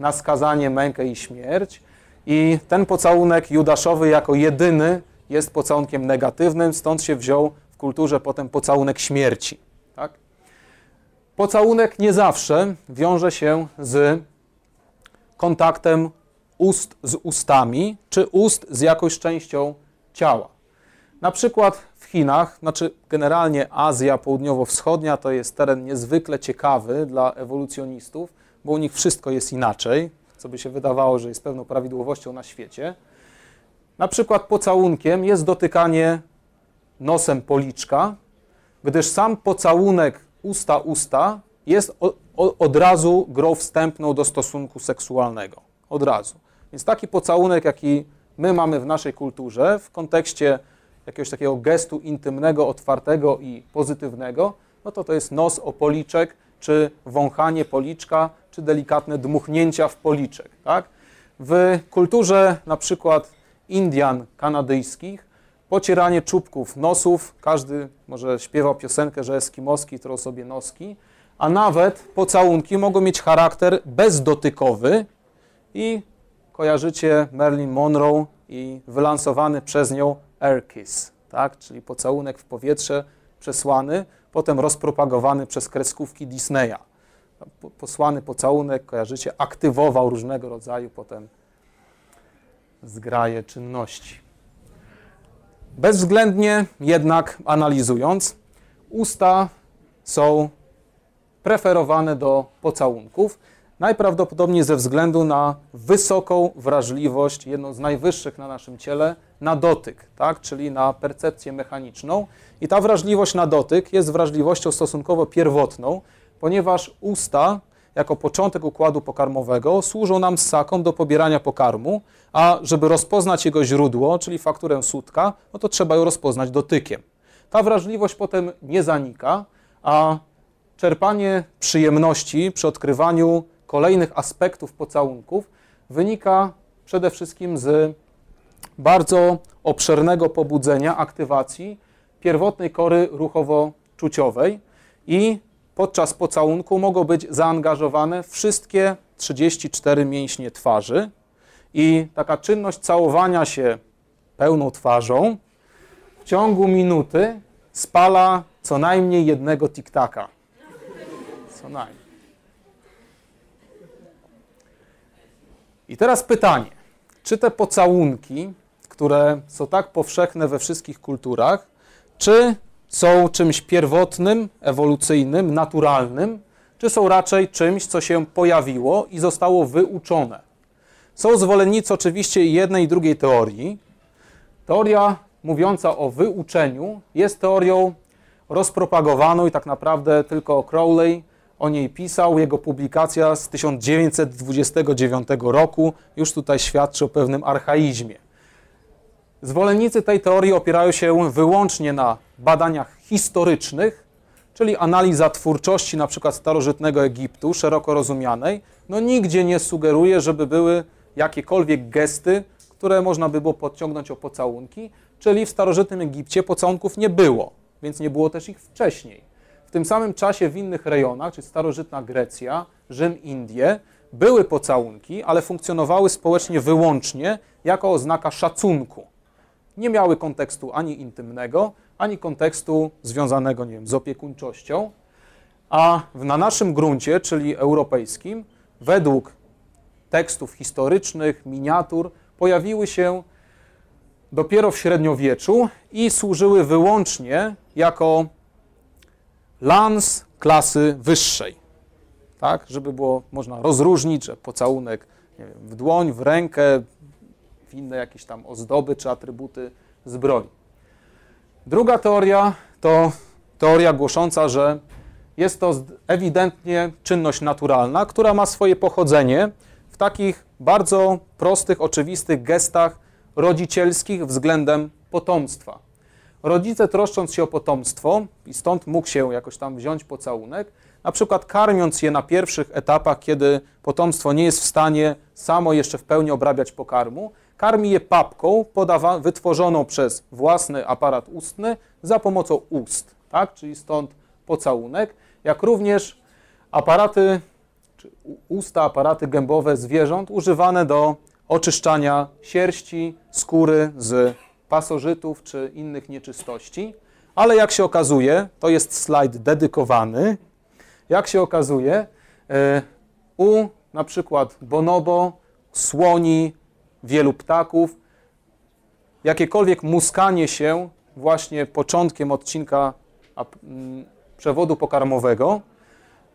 na skazanie, mękę i śmierć. I ten pocałunek judaszowy jako jedyny jest pocałunkiem negatywnym, stąd się wziął w kulturze potem pocałunek śmierci. Tak? Pocałunek nie zawsze wiąże się z kontaktem ust z ustami, czy ust z jakąś częścią ciała. Na przykład w Chinach, znaczy generalnie Azja Południowo-Wschodnia to jest teren niezwykle ciekawy dla ewolucjonistów, bo u nich wszystko jest inaczej, co by się wydawało, że jest pewną prawidłowością na świecie. Na przykład pocałunkiem jest dotykanie nosem policzka, gdyż sam pocałunek usta-usta jest od razu grą wstępną do stosunku seksualnego. Od razu. Więc taki pocałunek, jaki my mamy w naszej kulturze, w kontekście jakiegoś takiego gestu intymnego, otwartego i pozytywnego, no to to jest nos o policzek, czy wąchanie policzka, czy delikatne dmuchnięcia w policzek. Tak? W kulturze na przykład Indian kanadyjskich pocieranie czubków nosów, każdy może śpiewał piosenkę, że eskimoski trą sobie noski, a nawet pocałunki mogą mieć charakter bezdotykowy i kojarzycie Marilyn Monroe i wylansowany przez nią air kiss, tak? czyli pocałunek w powietrze przesłany, potem rozpropagowany przez kreskówki Disneya. Posłany pocałunek, kojarzycie, aktywował różnego rodzaju potem zgraje czynności. Bezwzględnie jednak analizując, usta są preferowane do pocałunków, najprawdopodobniej ze względu na wysoką wrażliwość, jedną z najwyższych na naszym ciele, na dotyk, tak? czyli na percepcję mechaniczną. I ta wrażliwość na dotyk jest wrażliwością stosunkowo pierwotną, ponieważ usta jako początek układu pokarmowego służą nam ssakom do pobierania pokarmu, a żeby rozpoznać jego źródło, czyli fakturę sutka, no to trzeba ją rozpoznać dotykiem. Ta wrażliwość potem nie zanika, a czerpanie przyjemności przy odkrywaniu kolejnych aspektów pocałunków wynika przede wszystkim z bardzo obszernego pobudzenia, aktywacji pierwotnej kory ruchowo-czuciowej i podczas pocałunku mogą być zaangażowane wszystkie 34 mięśnie twarzy i taka czynność całowania się pełną twarzą w ciągu minuty spala co najmniej jednego tiktaka. Co najmniej. I teraz pytanie. czy te pocałunki, które są tak powszechne we wszystkich kulturach, czy są czymś pierwotnym, ewolucyjnym, naturalnym, czy są raczej czymś, co się pojawiło i zostało wyuczone. Są zwolennicy oczywiście jednej i drugiej teorii. Teoria mówiąca o wyuczeniu jest teorią rozpropagowaną i tak naprawdę tylko Crowley o niej pisał. Jego publikacja z 1929 roku już tutaj świadczy o pewnym archaizmie. Zwolennicy tej teorii opierają się wyłącznie na badaniach historycznych, czyli analiza twórczości przykład starożytnego Egiptu, szeroko rozumianej, no nigdzie nie sugeruje, żeby były jakiekolwiek gesty, które można by było podciągnąć o pocałunki, czyli w starożytnym Egipcie pocałunków nie było, więc nie było też ich wcześniej. Tym samym czasie w innych rejonach, czyli starożytna Grecja, Rzym, Indie, były pocałunki, ale funkcjonowały społecznie wyłącznie jako oznaka szacunku. Nie miały kontekstu ani intymnego, ani kontekstu związanego, nie wiem, z opiekuńczością, a na naszym gruncie, czyli europejskim, według tekstów historycznych, miniatur, pojawiły się dopiero w średniowieczu i służyły wyłącznie jako lans klasy wyższej. Tak, żeby było można rozróżnić, że pocałunek wiem, w dłoń, w rękę, w inne jakieś tam ozdoby czy atrybuty zbroi. Druga teoria to teoria głosząca, że jest to ewidentnie czynność naturalna, która ma swoje pochodzenie w takich bardzo prostych, oczywistych gestach rodzicielskich względem potomstwa. Rodzice troszcząc się o potomstwo i stąd mógł się jakoś tam wziąć pocałunek, na przykład karmiąc je na pierwszych etapach, kiedy potomstwo nie jest w stanie samo jeszcze w pełni obrabiać pokarmu, karmi je papką podawa- wytworzoną przez własny aparat ustny za pomocą ust, tak? czyli stąd pocałunek, jak również aparaty, czy usta, aparaty gębowe zwierząt używane do oczyszczania sierści, skóry z pasożytów czy innych nieczystości. Ale jak się okazuje, to jest slajd dedykowany, jak się okazuje, e, u na przykład bonobo, słoni, wielu ptaków, jakiekolwiek muskanie się właśnie początkiem odcinka mm, przewodu pokarmowego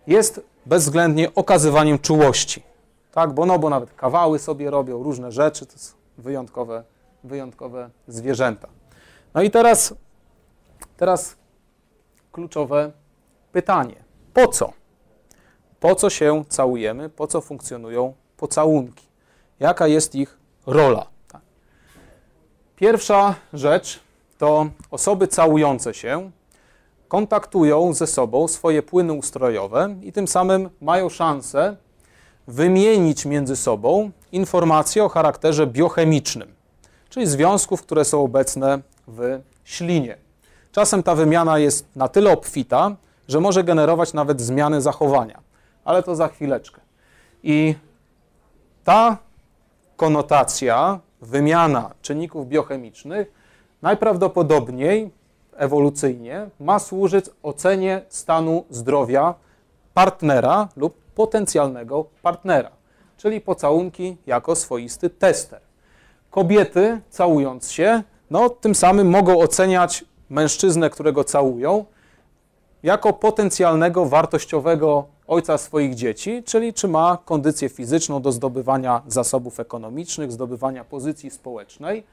jest bezwzględnie okazywaniem czułości. Tak, bonobo nawet kawały sobie robią, różne rzeczy, to są wyjątkowe, wyjątkowe zwierzęta. No i teraz, teraz kluczowe pytanie. Po co? Po co się całujemy? Po co funkcjonują pocałunki? Jaka jest ich rola? Pierwsza rzecz to osoby całujące się kontaktują ze sobą swoje płyny ustrojowe i tym samym mają szansę wymienić między sobą informacje o charakterze biochemicznym, czyli związków, które są obecne w ślinie. Czasem ta wymiana jest na tyle obfita, że może generować nawet zmiany zachowania, ale to za chwileczkę. I ta konotacja, wymiana czynników biochemicznych najprawdopodobniej ewolucyjnie ma służyć ocenie stanu zdrowia partnera lub potencjalnego partnera, czyli pocałunki jako swoisty tester. Kobiety, całując się, no, tym samym mogą oceniać mężczyznę, którego całują, jako potencjalnego, wartościowego ojca swoich dzieci, czyli czy ma kondycję fizyczną do zdobywania zasobów ekonomicznych, zdobywania pozycji społecznej,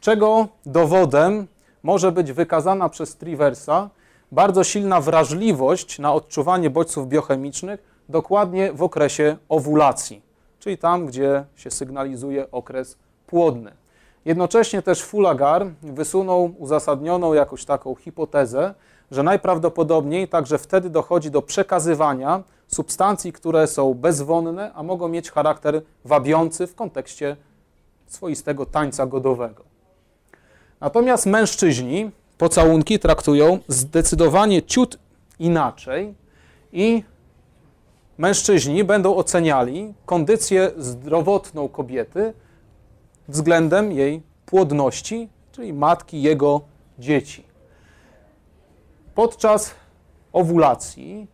czego dowodem może być wykazana przez Triversa bardzo silna wrażliwość na odczuwanie bodźców biochemicznych dokładnie w okresie owulacji, czyli tam, gdzie się sygnalizuje okres płodny. Jednocześnie też Fulagar wysunął uzasadnioną jakąś taką hipotezę, że najprawdopodobniej także wtedy dochodzi do przekazywania substancji, które są bezwonne, a mogą mieć charakter wabiący w kontekście swoistego tańca godowego. Natomiast mężczyźni pocałunki traktują zdecydowanie ciut inaczej i mężczyźni będą oceniali kondycję zdrowotną kobiety względem jej płodności, czyli matki jego dzieci. Podczas owulacji,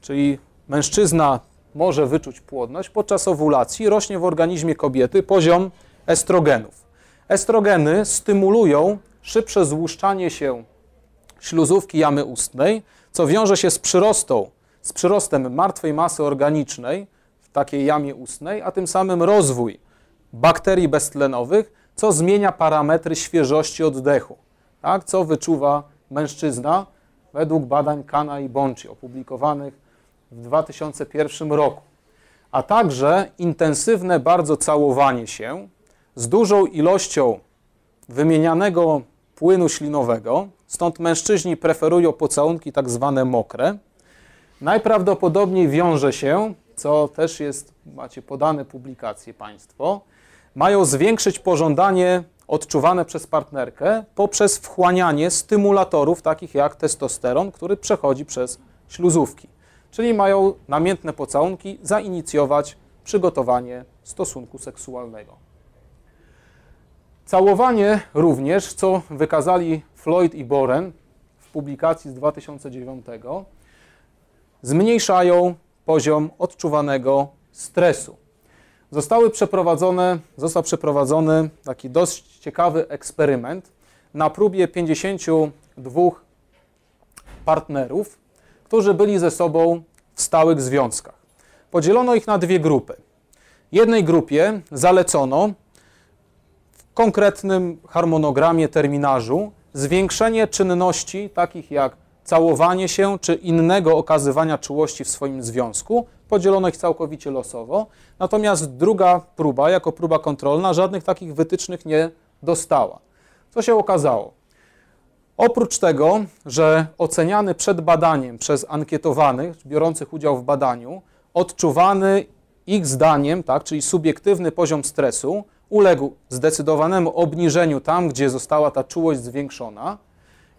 czyli mężczyzna może wyczuć płodność, podczas owulacji rośnie w organizmie kobiety poziom estrogenów. Estrogeny stymulują szybsze złuszczanie się śluzówki jamy ustnej, co wiąże się z przyrostą, z przyrostem martwej masy organicznej w takiej jamie ustnej, a tym samym rozwój bakterii beztlenowych, co zmienia parametry świeżości oddechu, tak? co wyczuwa mężczyzna według badań Kana i Bonci opublikowanych w 2001 roku. A także intensywne bardzo całowanie się z dużą ilością wymienianego płynu ślinowego, stąd mężczyźni preferują pocałunki tak zwane mokre. Najprawdopodobniej wiąże się, co też jest, macie podane publikacje Państwo, mają zwiększyć pożądanie odczuwane przez partnerkę poprzez wchłanianie stymulatorów takich jak testosteron, który przechodzi przez śluzówki. Czyli mają namiętne pocałunki zainicjować przygotowanie stosunku seksualnego. Całowanie również, co wykazali Floyd i Boren w publikacji z 2009, zmniejszają poziom odczuwanego stresu. Zostały przeprowadzone, został przeprowadzony taki dość ciekawy eksperyment na próbie 52 partnerów, którzy byli ze sobą w stałych związkach. Podzielono ich na dwie grupy. Jednej grupie zalecono w konkretnym harmonogramie, terminarzu zwiększenie czynności takich jak całowanie się czy innego okazywania czułości w swoim związku. Podzielono ich całkowicie losowo. Natomiast druga próba, jako próba kontrolna, żadnych takich wytycznych nie dostała. Co się okazało? Oprócz tego, że oceniany przed badaniem przez ankietowanych, biorących udział w badaniu, odczuwany ich zdaniem, tak, czyli subiektywny poziom stresu, uległ zdecydowanemu obniżeniu tam, gdzie została ta czułość zwiększona,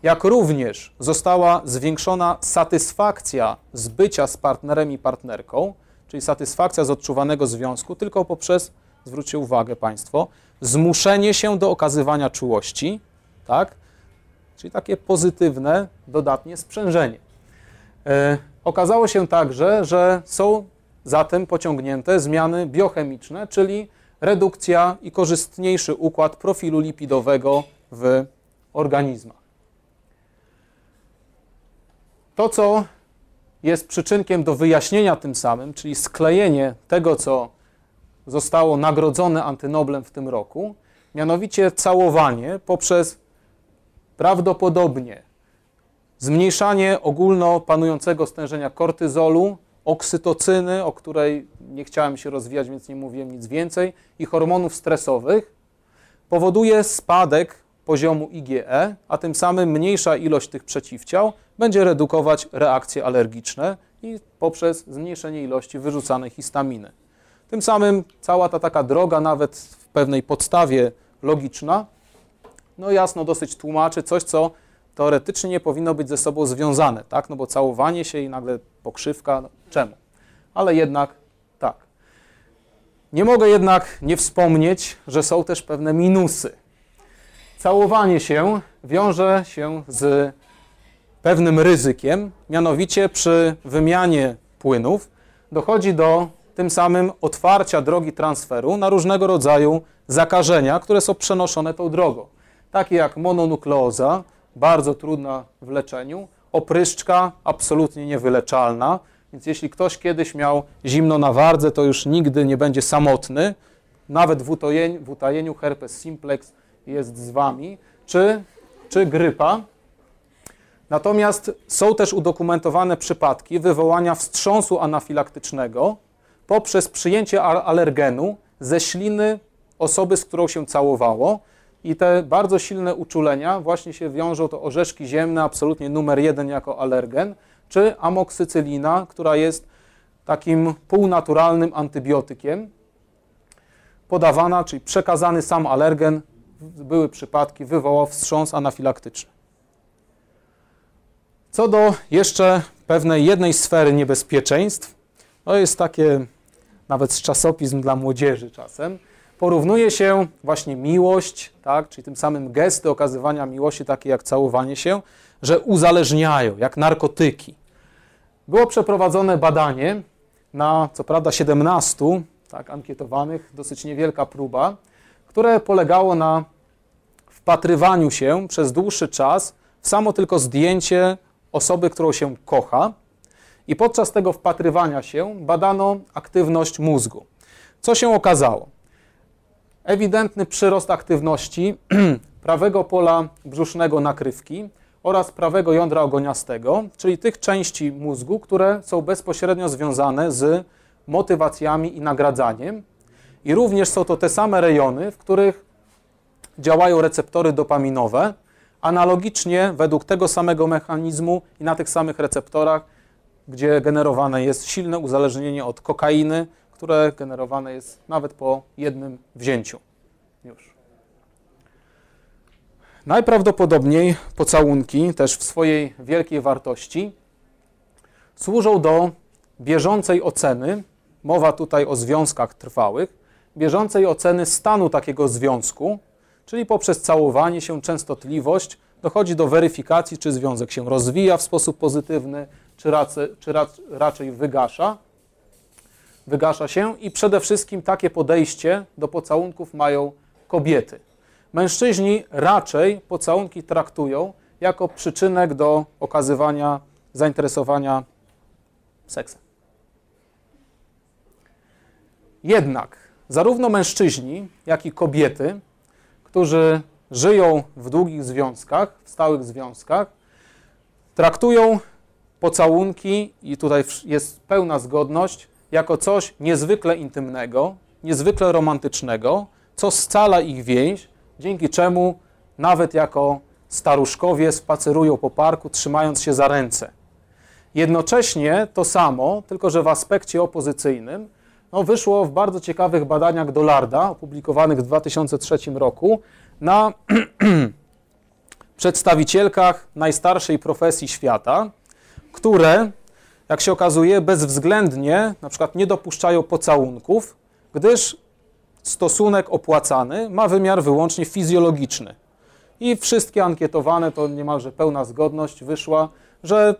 jak również została zwiększona satysfakcja z bycia z partnerem i partnerką, czyli satysfakcja z odczuwanego związku, tylko poprzez, zwróćcie uwagę Państwo, zmuszenie się do okazywania czułości, tak? czyli takie pozytywne, dodatnie sprzężenie. E, okazało się także, że są zatem pociągnięte zmiany biochemiczne, czyli redukcja i korzystniejszy układ profilu lipidowego w organizmach. To, co jest przyczynkiem do wyjaśnienia tym samym, czyli sklejenie tego, co zostało nagrodzone antynoblem w tym roku, mianowicie całowanie poprzez prawdopodobnie zmniejszanie ogólno panującego stężenia kortyzolu, oksytocyny, o której nie chciałem się rozwijać, więc nie mówiłem nic więcej, i hormonów stresowych, powoduje spadek poziomu IgE, a tym samym mniejsza ilość tych przeciwciał będzie redukować reakcje alergiczne i poprzez zmniejszenie ilości wyrzucanej histaminy. Tym samym cała ta taka droga, nawet w pewnej podstawie logiczna, no jasno dosyć tłumaczy coś, co teoretycznie nie powinno być ze sobą związane, tak? No bo całowanie się i nagle pokrzywka, no czemu? Ale jednak tak. Nie mogę jednak nie wspomnieć, że są też pewne minusy. Całowanie się wiąże się z pewnym ryzykiem, mianowicie przy wymianie płynów dochodzi do tym samym otwarcia drogi transferu na różnego rodzaju zakażenia, które są przenoszone tą drogą. Takie jak mononukleoza, bardzo trudna w leczeniu, opryszczka absolutnie niewyleczalna, więc jeśli ktoś kiedyś miał zimno na wardze, to już nigdy nie będzie samotny, nawet w utajeniu, w utajeniu herpes simplex jest z Wami, czy, czy grypa. Natomiast są też udokumentowane przypadki wywołania wstrząsu anafilaktycznego poprzez przyjęcie alergenu ze śliny osoby, z którą się całowało. I te bardzo silne uczulenia właśnie się wiążą to orzeszki ziemne, absolutnie numer jeden jako alergen, czy amoksycylina, która jest takim półnaturalnym antybiotykiem, podawana, czyli przekazany sam alergen, były przypadki, wywołał wstrząs anafilaktyczny. Co do jeszcze pewnej jednej sfery niebezpieczeństw, to jest takie nawet czasopism dla młodzieży czasem, porównuje się właśnie miłość, tak, czyli tym samym gesty okazywania miłości, takie jak całowanie się, że uzależniają, jak narkotyki. Było przeprowadzone badanie na, co prawda, 17 tak, ankietowanych, dosyć niewielka próba, które polegało na wpatrywaniu się przez dłuższy czas w samo tylko zdjęcie osoby, którą się kocha. I podczas tego wpatrywania się badano aktywność mózgu. Co się okazało? Ewidentny przyrost aktywności prawego pola brzusznego nakrywki oraz prawego jądra ogoniastego, czyli tych części mózgu, które są bezpośrednio związane z motywacjami i nagradzaniem. I również są to te same rejony, w których działają receptory dopaminowe. Analogicznie, według tego samego mechanizmu i na tych samych receptorach, gdzie generowane jest silne uzależnienie od kokainy, które generowane jest nawet po jednym wzięciu. Już. Najprawdopodobniej pocałunki, też w swojej wielkiej wartości, służą do bieżącej oceny, mowa tutaj o związkach trwałych, bieżącej oceny stanu takiego związku, czyli poprzez całowanie się, częstotliwość dochodzi do weryfikacji, czy związek się rozwija w sposób pozytywny, czy raczej, czy raczej wygasza. Wygasza się i przede wszystkim takie podejście do pocałunków mają kobiety. Mężczyźni raczej pocałunki traktują jako przyczynek do okazywania zainteresowania seksem. Jednak zarówno mężczyźni, jak i kobiety, którzy żyją w długich związkach, w stałych związkach, traktują pocałunki, i tutaj jest pełna zgodność, jako coś niezwykle intymnego, niezwykle romantycznego, co scala ich więź, dzięki czemu nawet jako staruszkowie spacerują po parku, trzymając się za ręce. Jednocześnie to samo, tylko że w aspekcie opozycyjnym, no, wyszło w bardzo ciekawych badaniach Dolarda, opublikowanych w 2003 roku, na przedstawicielkach najstarszej profesji świata, które, jak się okazuje, bezwzględnie na przykład nie dopuszczają pocałunków, gdyż stosunek opłacany ma wymiar wyłącznie fizjologiczny. I wszystkie ankietowane, to niemalże pełna zgodność wyszła, że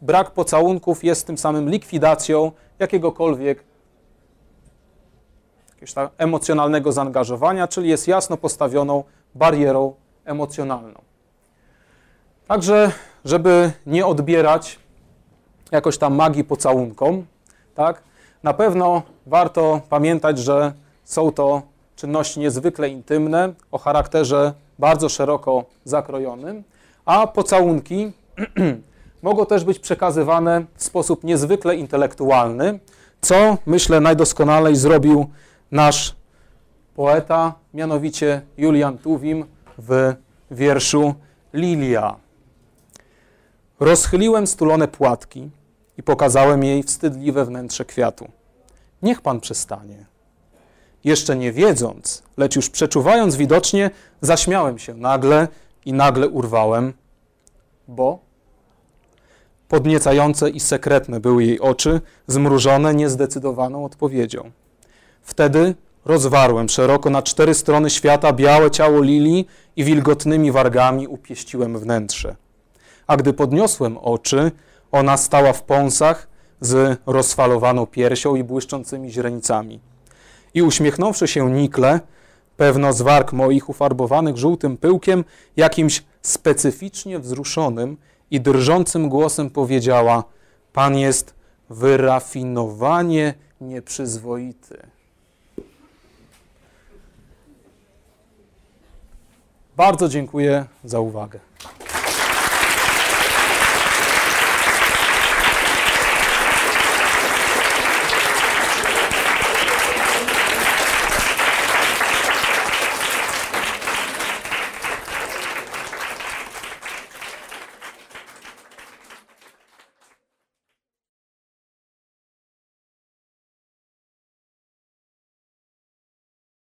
brak pocałunków jest tym samym likwidacją jakiegokolwiek jakiegoś tam emocjonalnego zaangażowania, czyli jest jasno postawioną barierą emocjonalną. Także, żeby nie odbierać jakoś tam magii pocałunkom, tak, na pewno warto pamiętać, że są to czynności niezwykle intymne, o charakterze bardzo szeroko zakrojonym, a pocałunki mogą też być przekazywane w sposób niezwykle intelektualny, co myślę najdoskonalej zrobił nasz poeta, mianowicie Julian Tuwim w wierszu Lilia. Rozchyliłem stulone płatki i pokazałem jej wstydliwe wnętrze kwiatu. Niech pan przestanie. Jeszcze nie wiedząc, lecz już przeczuwając widocznie, zaśmiałem się nagle i nagle urwałem, bo podniecające i sekretne były jej oczy, zmrużone niezdecydowaną odpowiedzią. Wtedy rozwarłem szeroko na cztery strony świata białe ciało lilii i wilgotnymi wargami upieściłem wnętrze. A gdy podniosłem oczy, ona stała w pąsach z rozfalowaną piersią i błyszczącymi źrenicami. I uśmiechnąwszy się nikle, pewno z warg moich ufarbowanych żółtym pyłkiem, jakimś specyficznie wzruszonym i drżącym głosem powiedziała: Pan jest wyrafinowanie nieprzyzwoity. Bardzo dziękuję za uwagę.